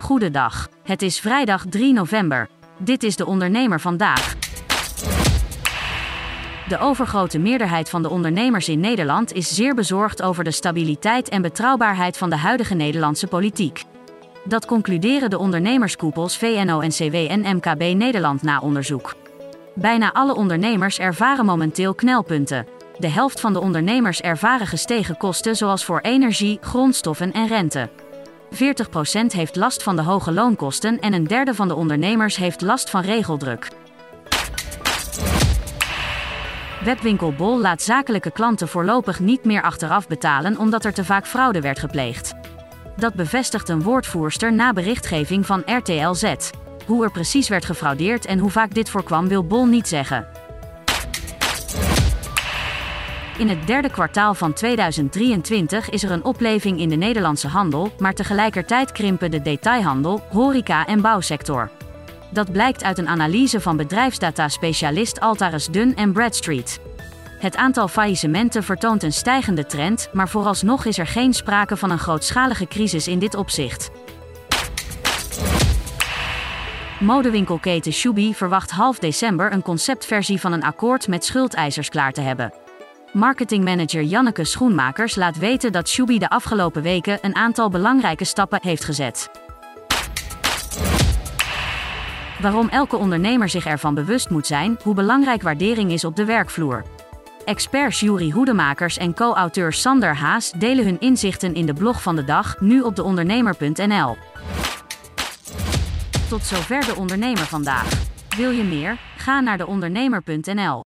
Goedendag. Het is vrijdag 3 november. Dit is de ondernemer vandaag. De overgrote meerderheid van de ondernemers in Nederland is zeer bezorgd over de stabiliteit en betrouwbaarheid van de huidige Nederlandse politiek. Dat concluderen de ondernemerskoepels VNO-NCW en MKB Nederland na onderzoek. Bijna alle ondernemers ervaren momenteel knelpunten. De helft van de ondernemers ervaren gestegen kosten zoals voor energie, grondstoffen en rente. 40% heeft last van de hoge loonkosten en een derde van de ondernemers heeft last van regeldruk. Webwinkel Bol laat zakelijke klanten voorlopig niet meer achteraf betalen omdat er te vaak fraude werd gepleegd. Dat bevestigt een woordvoerster na berichtgeving van RTL Z. Hoe er precies werd gefraudeerd en hoe vaak dit voorkwam wil Bol niet zeggen. In het derde kwartaal van 2023 is er een opleving in de Nederlandse handel, maar tegelijkertijd krimpen de detailhandel, horeca en bouwsector. Dat blijkt uit een analyse van bedrijfsdata-specialist Altaris Dun en Bradstreet. Het aantal faillissementen vertoont een stijgende trend, maar vooralsnog is er geen sprake van een grootschalige crisis in dit opzicht. Modewinkelketen Shubi verwacht half december een conceptversie van een akkoord met schuldeisers klaar te hebben. Marketingmanager Janneke Schoenmakers laat weten dat Shubi de afgelopen weken een aantal belangrijke stappen heeft gezet. Waarom elke ondernemer zich ervan bewust moet zijn hoe belangrijk waardering is op de werkvloer. Experts Jury Hoedemakers en co-auteur Sander Haas delen hun inzichten in de blog van de dag, nu op deondernemer.nl. Tot zover de ondernemer vandaag. Wil je meer? Ga naar deondernemer.nl.